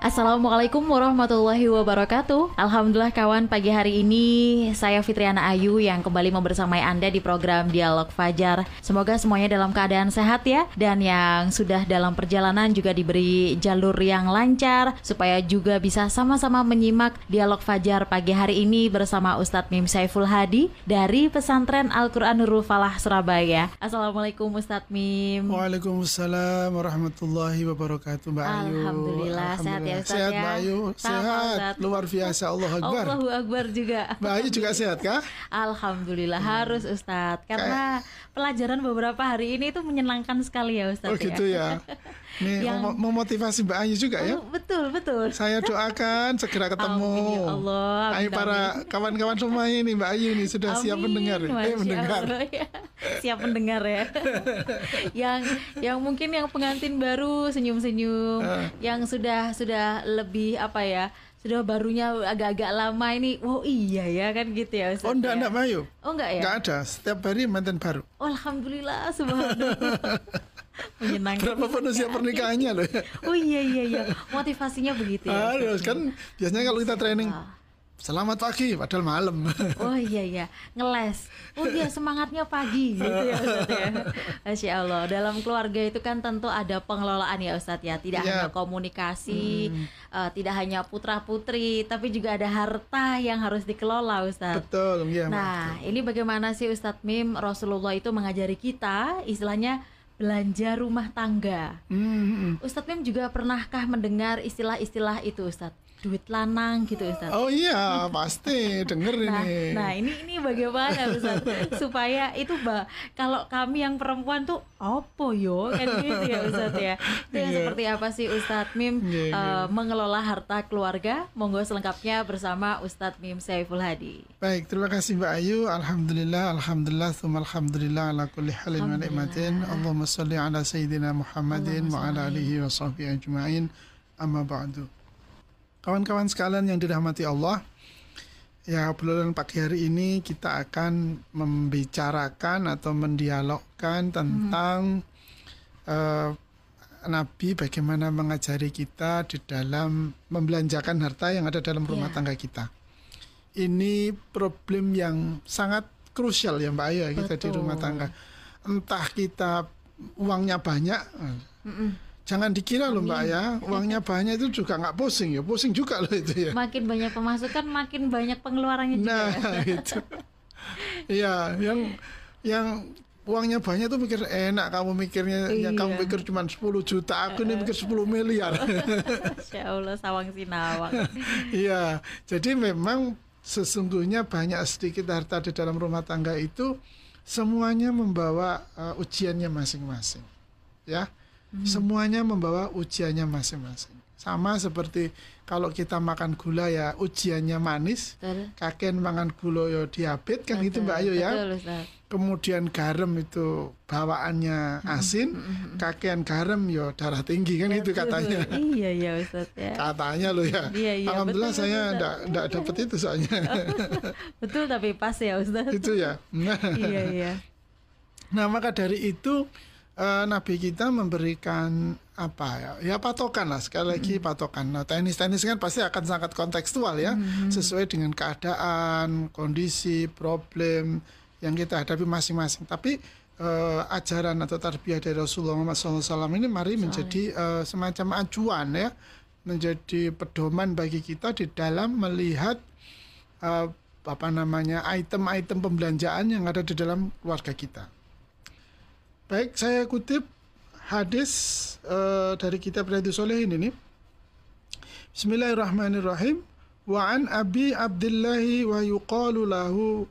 Assalamualaikum warahmatullahi wabarakatuh. Alhamdulillah kawan pagi hari ini Saya Fitriana Ayu yang kembali membersamai Anda di program Dialog Fajar. Semoga semuanya dalam keadaan sehat ya Dan yang sudah dalam perjalanan juga diberi jalur yang lancar Supaya juga bisa sama-sama menyimak Dialog Fajar pagi hari ini Bersama Ustadz Mim Saiful Hadi Dari Pesantren Al-Quran Nurul Falah Surabaya. Assalamualaikum Ustadz Mim. Waalaikumsalam warahmatullahi wabarakatuh Mbak Ayu. Alhamdulillah, sehat ya ya Ustaz sehat ya. Mbak Ayu. Sama, sehat. Ustaz. luar biasa Allah Akbar. Allahu Akbar juga. Mbak Ayu juga sehat kah? Alhamdulillah harus Ustadz Karena pelajaran beberapa hari ini itu menyenangkan sekali ya Ustadz oh gitu ya Nih Yang- mem- memotivasi Mbak Ayu juga ya Oh, Betul betul saya doakan segera ketemu Amin ya Allah amin, para kawan-kawan semuanya ini Mbak Ayu ini sudah amin. siap mendengar eh mendengar Allah, ya. Siap mendengar ya Yang yang mungkin yang pengantin baru senyum-senyum Eh. Yang sudah sudah lebih apa ya sudah barunya agak-agak lama ini, oh iya ya kan gitu ya Ustadz oh enggak ya? enggak Mbak Ayu Oh enggak ya? enggak ada setiap hari mantan baru Oh, Alhamdulillah, subhanallah. Menyenangkan. berapa pun usia pernikahannya loh Oh iya iya iya, motivasinya begitu ya. harus kan biasanya kalau kita training Ah. selamat pagi padahal malam Oh iya iya, ngeles. Oh dia semangatnya pagi gitu ya Ustaz ya. Masya Allah, dalam keluarga itu kan tentu ada pengelolaan ya Ustadz ya. Tidak Ya. hanya komunikasi, eh, tidak hanya putra putri, tapi juga ada harta yang harus dikelola Ustadz. betul ya. Nah, ini bagaimana sih Ustadz Mim Rasulullah itu mengajari kita istilahnya belanja rumah tangga. Hmm, hmm. Ustadz Mim juga pernahkah mendengar istilah-istilah itu Ustadz? Duit lanang gitu Ustadz. Oh iya, pasti denger Nah, ini. nah ini ini bagaimana Ustadz supaya itu bah kalau kami yang perempuan tuh opo yo kan gitu ya Ustadz ya. Itu yang Iya. seperti apa sih Ustadz Mim Iya, iya. eh, mengelola harta keluarga? Monggo selengkapnya bersama Ustadz Mim Saiful Hadi. Baik, terima kasih Mbak Ayu. Alhamdulillah, alhamdulillah, thumma alhamdulillah ala kulli halin wa ni'matin. Allahumma salli ala sayyidina Muhammadin wa ala alihi wa sahbihi ajma'in. Amma ba'du. Kawan-kawan sekalian yang dirahmati Allah, ya obrolan pagi hari ini kita akan membicarakan atau mendialogkan tentang eh, Nabi bagaimana mengajari kita di dalam membelanjakan harta yang ada dalam rumah Iya. tangga kita. Ini problem yang sangat krusial ya Mbak Ayu ya, kita di Betul. rumah tangga. Entah kita uangnya banyak, Mm-mm. Jangan dikira loh Mbak ya, uangnya banyak itu juga nggak pusing ya, pusing juga loh itu ya. Makin banyak pemasukan, makin banyak pengeluarannya juga. Nah, ya. itu. Iya, yang yang uangnya banyak tuh mikir enak kamu mikirnya Iya. yang kamu mikir cuma 10 juta, aku nih mikir 10 miliar. Masya Allah, sawang sinawang. Iya, jadi memang sesungguhnya banyak sedikit harta di dalam rumah tangga itu semuanya membawa uh, ujiannya masing-masing. Ya. Semuanya membawa ujiannya masing-masing. Sama seperti kalau kita makan gula ya ujiannya manis, Betul. kakek makan gula ya diabetes kan gitu Mbak Ayu ya. Betul, Ustaz. Kemudian garam itu bawaannya asin, kakean garam ya darah tinggi kan itu katanya. Iya, iya Ustaz ya. Katanya loh ya. Iya, iya, Alhamdulillah betul, saya enggak enggak dapat itu soalnya. Betul tapi pas ya Ustaz. itu ya. Nah, iya, iya. nah, maka dari itu eh, Nabi kita memberikan apa ya? Ya patokan lah sekali lagi patokan. Nah, teknis-teknis kan pasti akan sangat kontekstual ya, sesuai dengan keadaan, kondisi, problem yang kita hadapi masing-masing. Tapi eh, ajaran atau tarbiyah dari Rasulullah Muhammad SAW ini mari menjadi eh, semacam acuan ya, menjadi pedoman bagi kita di dalam melihat eh, apa namanya item-item pembelanjaan yang ada di dalam keluarga kita. Baik, saya kutip hadis eh, dari kitab Riyadhus Shalihin ini. Bismillahirrahmanirrahim. Wa an Abi Abdullah wa yuqalu lahu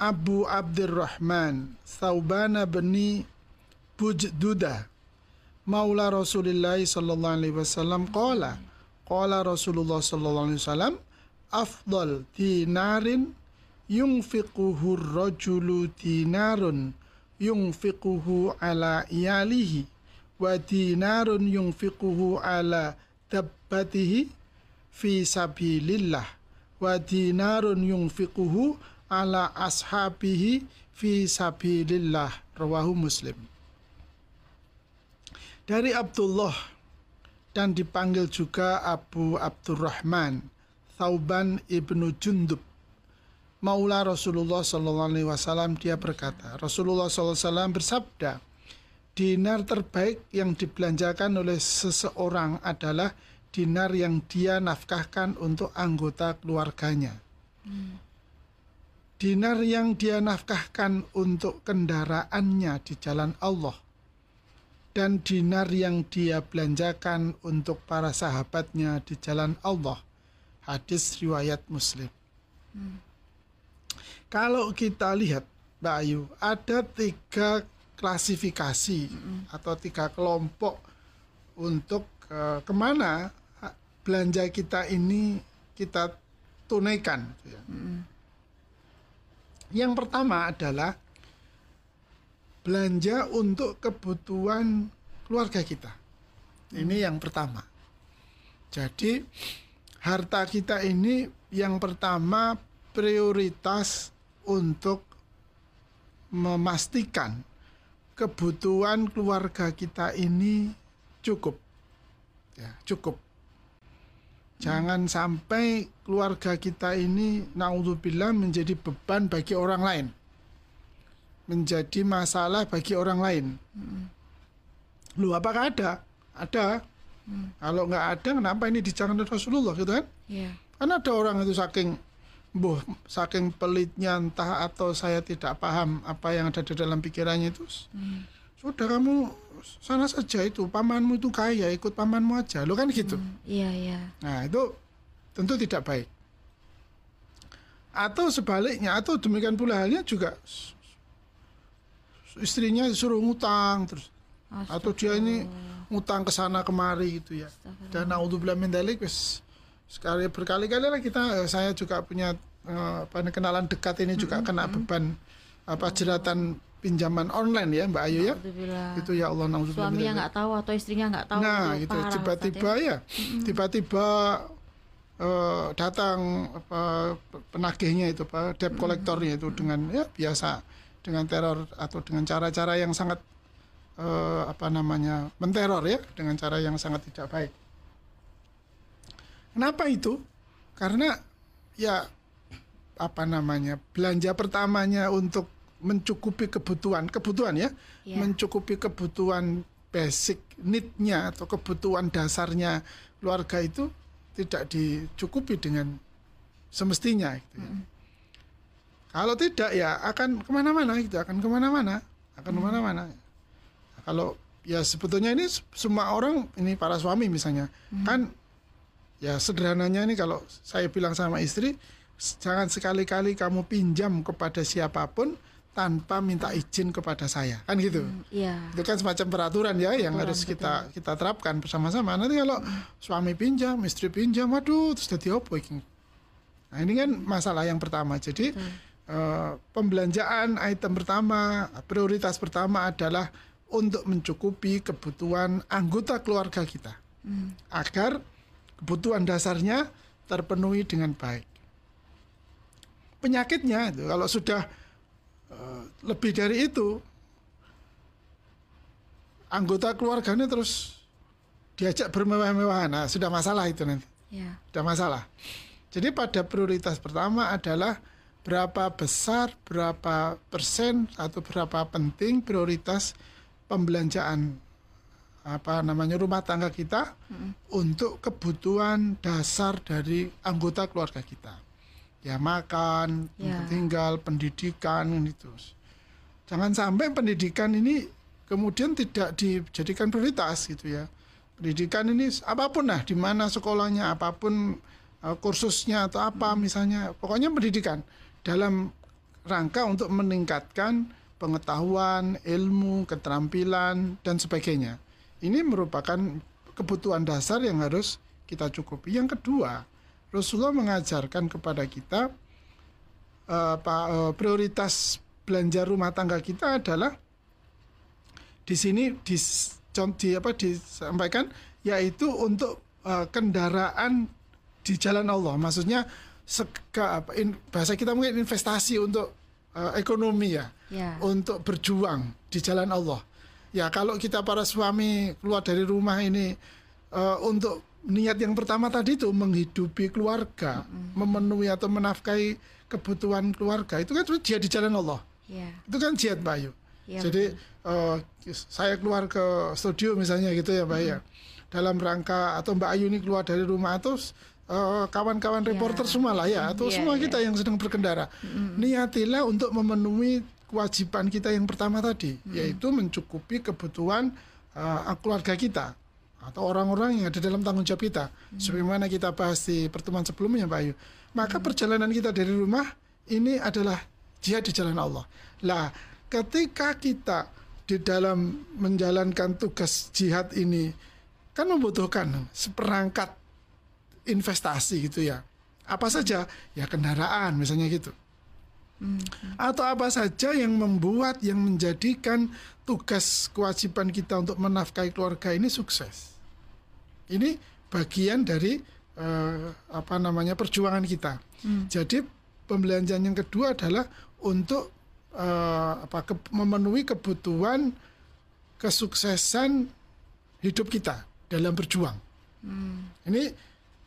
Abu Abdurrahman Thawbana bani Bujduda Maula Rasulillah sallallahu alaihi wasallam qala qala Rasulullah sallallahu alaihi wasallam afdal dinarin yunfiquhu rajulu dinarun yunfiquhu ala iyalihi wa dinarun yunfiquhu ala dabbatihi fi sabilillah wa dinarun yunfiquhu ala ashabihi fi sabilillah. Rawahu muslim. Dari Abdullah dan dipanggil juga Abu Abdurrahman Thauban ibnu Jundub Maula Rasulullah Sallallahu Alaihi Wasallam dia berkata Rasulullah Sallallahu Alaihi Wasallam bersabda dinar terbaik yang dibelanjakan oleh seseorang adalah dinar yang dia nafkahkan untuk anggota keluarganya. Hmm. Dinar yang dia nafkahkan untuk kendaraannya di jalan Allah dan dinar yang dia belanjakan untuk para sahabatnya di jalan Allah. Hadis riwayat Muslim. Hmm. Kalau kita lihat, Mbak Ayu, ada tiga klasifikasi mm atau tiga kelompok untuk uh, ke mana belanja kita ini kita tunaikan. mm Yang pertama adalah belanja untuk kebutuhan keluarga kita. Ini yang pertama. Jadi harta kita ini yang pertama prioritas untuk memastikan kebutuhan keluarga kita ini cukup. Ya, cukup. Jangan sampai keluarga kita ini naudzubillah menjadi beban bagi orang lain. Menjadi masalah bagi orang lain. Hmm. Lu apakah ada? Ada. Hmm. Kalau nggak ada, kenapa ini dijangan Rasulullah gitu kan? Yeah. Kan ada orang itu saking Boh, saking pelitnya entah atau saya tidak paham apa yang ada di dalam pikirannya itu. Hmm. Sudah kamu sana saja itu pamanmu itu kaya ikut pamanmu aja lo kan gitu. Hmm, iya iya. Nah itu tentu tidak baik. Atau sebaliknya atau demikian pula halnya juga istrinya suruh ngutang terus atau dia ini ngutang ke sana kemari gitu ya. Dan naudzubillah min dalik wis sekali berkali-kali lah kita eh, saya juga punya uh, apa kenalan dekat ini juga mm -hmm. kena beban apa jeratan pinjaman online ya Mbak Ayu ya. Itu ya Allah suaminya nggak tahu atau istrinya nggak tahu. Nah itu tiba-tiba ya. tiba-tiba uh, datang apa penagihnya itu pak debt kolektornya itu dengan ya biasa dengan teror atau dengan cara-cara yang sangat uh, apa namanya menteror ya dengan cara yang sangat tidak baik Kenapa itu? Karena ya apa namanya belanja pertamanya untuk mencukupi kebutuhan kebutuhan ya, yeah. mencukupi kebutuhan basic need-nya atau kebutuhan dasarnya keluarga itu tidak dicukupi dengan semestinya gitu ya. Mm. Kalau tidak ya akan ke mana-mana gitu, akan ke mana-mana, akan mm. ke mana-mana. Nah, kalau ya sebetulnya ini semua orang ini para suami misalnya mm. kan Ya sederhananya ini kalau saya bilang sama istri, jangan sekali-kali kamu pinjam kepada siapa pun tanpa minta izin kepada saya kan gitu hmm, iya. itu kan semacam peraturan ya yang harus betul. kita kita terapkan bersama-sama nanti kalau hmm. suami pinjam istri pinjam waduh terus jadi apa nah ini kan masalah yang pertama jadi uh, pembelanjaan item pertama prioritas pertama adalah untuk mencukupi kebutuhan anggota keluarga kita hmm. agar kebutuhan dasarnya terpenuhi dengan baik. Penyakitnya itu kalau sudah uh, lebih dari itu anggota keluarganya terus diajak bermewah-mewahan, nah, sudah masalah itu nanti. Ya. Sudah masalah. Jadi pada prioritas pertama adalah berapa besar, berapa persen atau berapa penting prioritas pembelanjaan apa namanya rumah tangga kita hmm. untuk kebutuhan dasar dari anggota keluarga kita ya makan yeah. tinggal pendidikan itu jangan sampai pendidikan ini kemudian tidak dijadikan prioritas gitu ya pendidikan ini apa pun lah di mana sekolahnya apa pun uh, kursusnya atau apa hmm. misalnya pokoknya pendidikan dalam rangka untuk meningkatkan pengetahuan ilmu keterampilan dan sebagainya ini merupakan kebutuhan dasar yang harus kita cukupi. Yang kedua, Rasulullah mengajarkan kepada kita uh, prioritas belanja rumah tangga kita adalah di sini di, di apa disampaikan yaitu untuk uh, kendaraan di jalan Allah. Maksudnya sega apa in, bahasa kita mungkin investasi untuk uh, ekonomi ya, Ya. untuk berjuang di jalan Allah. Ya kalau kita para suami keluar dari rumah ini uh, untuk niat yang pertama tadi itu menghidupi keluarga, memenuhi atau menafkahi kebutuhan keluarga itu kan jihad di jalan Allah. Ya. Itu kan jihad Bayu. Ya, Jadi eh, saya keluar ke studio misalnya gitu ya Mbak ya. Dalam rangka atau Mbak Ayu ini keluar dari rumah atau eh, kawan-kawan reporter semua lah ya atau Iya, semua iya. kita yang sedang berkendara. Niatilah untuk memenuhi kewajiban kita yang pertama tadi yaitu mencukupi kebutuhan eh, keluarga kita atau orang-orang yang ada dalam tanggung jawab kita. Sebagaimana kita bahas di pertemuan sebelumnya Mbak Ayu. Maka perjalanan kita dari rumah ini adalah jihad di jalan Allah. Lah, ketika kita di dalam menjalankan tugas jihad ini kan membutuhkan seperangkat investasi gitu ya. Apa saja? Ya kendaraan misalnya gitu. Atau apa saja yang membuat yang menjadikan tugas kewajiban kita untuk menafkahi keluarga ini sukses. Ini bagian dari eh, apa namanya perjuangan kita. Jadi pembelanjaan yang kedua adalah untuk eh, apa ke- memenuhi kebutuhan kesuksesan hidup kita dalam berjuang. Ini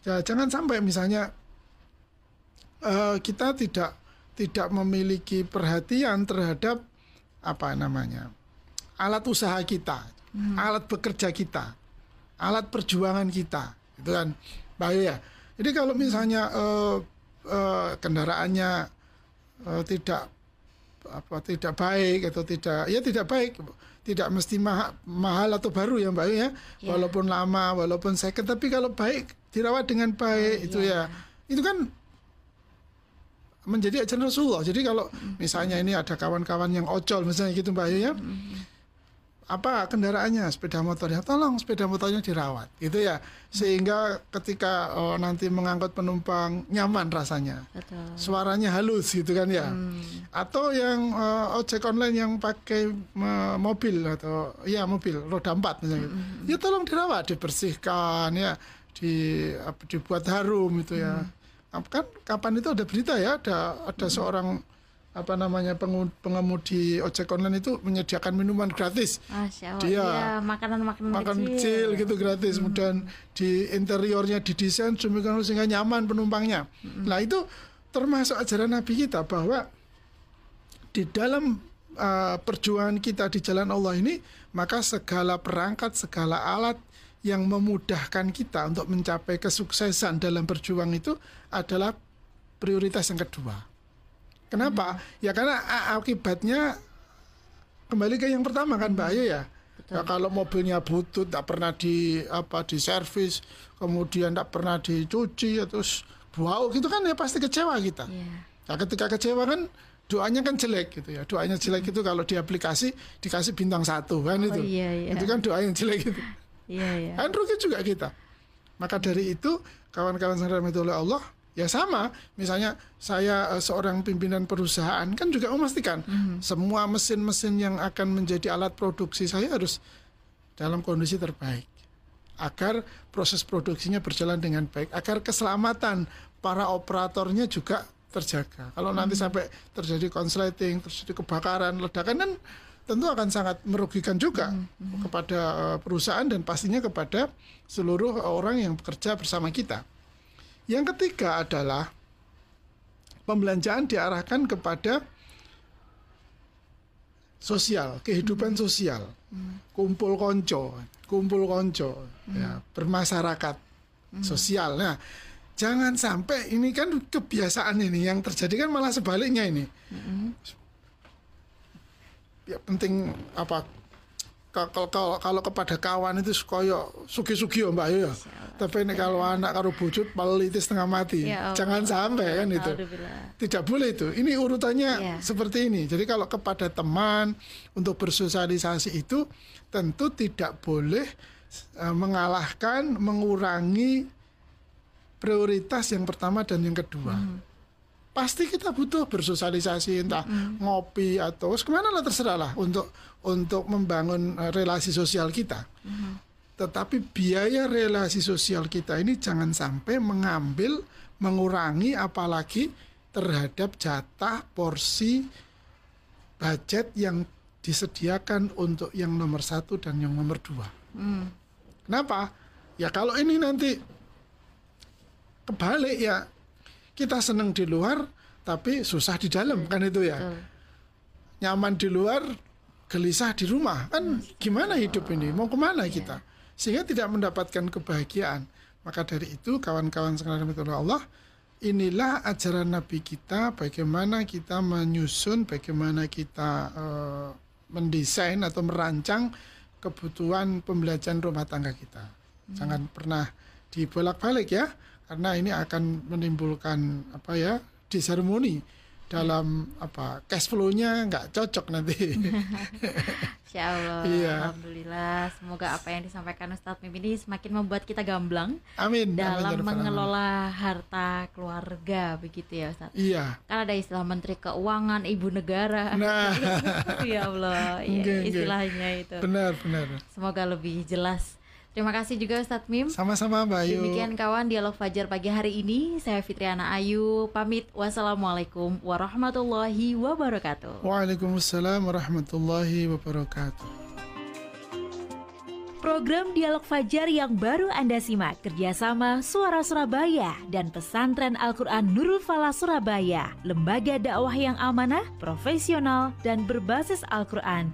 ya, jangan sampai misalnya eh, kita tidak tidak memiliki perhatian terhadap apa namanya alat usaha kita, alat bekerja kita, alat perjuangan kita, itu kan bahaya. Jadi kalau misalnya eh, eh, kendaraannya eh, tidak apa tidak baik atau tidak ya tidak baik tidak mesti maha- mahal atau baru ya mbak ya Ya. walaupun lama walaupun second tapi kalau baik dirawat dengan baik Oh, itu iya. ya itu kan menjadi ajaran Rasulullah. Jadi kalau misalnya ini ada kawan-kawan yang ojol misalnya gitu mbak Ayu ya apa kendaraannya? Sepeda motor. Ya tolong sepeda motornya dirawat. Gitu ya. Sehingga ketika oh, nanti mengangkut penumpang nyaman rasanya. Betul. suaranya halus gitu kan ya. Atau yang eh, ojek online yang pakai eh, mobil atau ya mobil roda empat misalnya gitu. ya tolong dirawat dibersihkan ya. Di dibuat harum itu ya. Ap- kan kapan itu ada berita ya? Ada ada seorang apa namanya pengemudi ojek online itu menyediakan minuman gratis. Masya Allah. Dia Iya, makanan-makanan makan kecil. gitu gratis. Kemudian di interiornya didesain rupa sehingga nyaman penumpangnya. Nah itu termasuk ajaran Nabi kita bahwa di dalam uh, perjuangan kita di jalan Allah ini maka segala perangkat segala alat yang memudahkan kita untuk mencapai kesuksesan dalam berjuang itu adalah prioritas yang kedua kenapa ya karena akibatnya kembali ke yang pertama kan Mbak Ayu ya Ya, kalau mobilnya butut, tidak pernah di apa di servis, kemudian tidak pernah dicuci, ya, terus bau gitu kan ya pasti kecewa kita. Iya. Nah, ketika kecewa kan doanya kan jelek gitu ya. Doanya jelek itu kalau di aplikasi dikasih bintang satu kan itu. iya, iya. Itu kan doa yang jelek itu. Iya, iya. Kan rugi juga kita. Maka dari itu kawan-kawan yang dirahmati oleh Allah ya sama. Misalnya saya eh, seorang pimpinan perusahaan kan juga memastikan semua mesin-mesin yang akan menjadi alat produksi saya harus dalam kondisi terbaik agar proses produksinya berjalan dengan baik, agar keselamatan para operatornya juga terjaga. Kalau nanti sampai terjadi konsleting, terjadi kebakaran, ledakan kan tentu akan sangat merugikan juga kepada eh, perusahaan dan pastinya kepada seluruh orang yang bekerja bersama kita. Yang ketiga adalah pembelanjaan diarahkan kepada sosial, kehidupan sosial, kumpul konco, kumpul konco, ya, bermasyarakat sosial. Nah, jangan sampai ini kan kebiasaan ini yang terjadi kan malah sebaliknya ini. Ya penting apa kalau kalau, kalau kepada kawan itu koyo sugi-sugi ya Mbak ya. Tapi ini kalau anak karo bujut itu setengah mati. Ya Allah. Jangan sampai kan itu. Tidak boleh itu. Ini urutannya Iya. seperti ini. Jadi kalau kepada teman untuk bersosialisasi itu tentu tidak boleh eh, mengalahkan, mengurangi prioritas yang pertama dan yang kedua. Pasti kita butuh bersosialisasi entah ngopi atau ke mana lah terserah lah untuk untuk membangun eh, relasi sosial kita. Tetapi biaya relasi sosial kita ini jangan sampai mengambil mengurangi apalagi terhadap jatah porsi budget yang disediakan untuk yang nomor satu dan yang nomor dua. Hmm. Kenapa? Ya kalau ini nanti kebalik ya kita senang di luar tapi susah di dalam kan itu ya. Betul. Nyaman di luar, gelisah di rumah kan gimana hidup ini? Mau ke mana kita? Sehingga tidak mendapatkan kebahagiaan. Maka dari itu kawan-kawan sekalian rahmatullah Allah inilah ajaran Nabi kita bagaimana kita menyusun, bagaimana kita eh, mendesain atau merancang kebutuhan pembelajaran rumah tangga kita. Jangan pernah dibolak-balik ya, karena ini akan menimbulkan apa ya disharmoni dalam apa cash flow-nya nggak cocok nanti. Insya Allah, Iya. Alhamdulillah. Semoga apa yang disampaikan Ustadz Mim ini semakin membuat kita gamblang Amin. amin, ya dalam rabbal alamin. mengelola harta keluarga begitu ya Ustadz. Iya. Kan ada istilah Menteri Keuangan, Ibu Negara. Nah, ya Allah, ya, istilahnya itu. benar benar. Semoga lebih jelas. Terima kasih juga Ustadz Mim. Sama-sama Mbak Ayu. Demikian kawan dialog Fajar pagi hari ini. Saya Fitriana Ayu pamit. Wassalamualaikum warahmatullahi wabarakatuh. Waalaikumsalam warahmatullahi wabarakatuh. Program Dialog Fajar yang baru Anda simak kerjasama Suara Surabaya dan Pesantren Al-Quran Nurul Falah Surabaya, lembaga dakwah yang amanah, profesional, dan berbasis Al-Quran.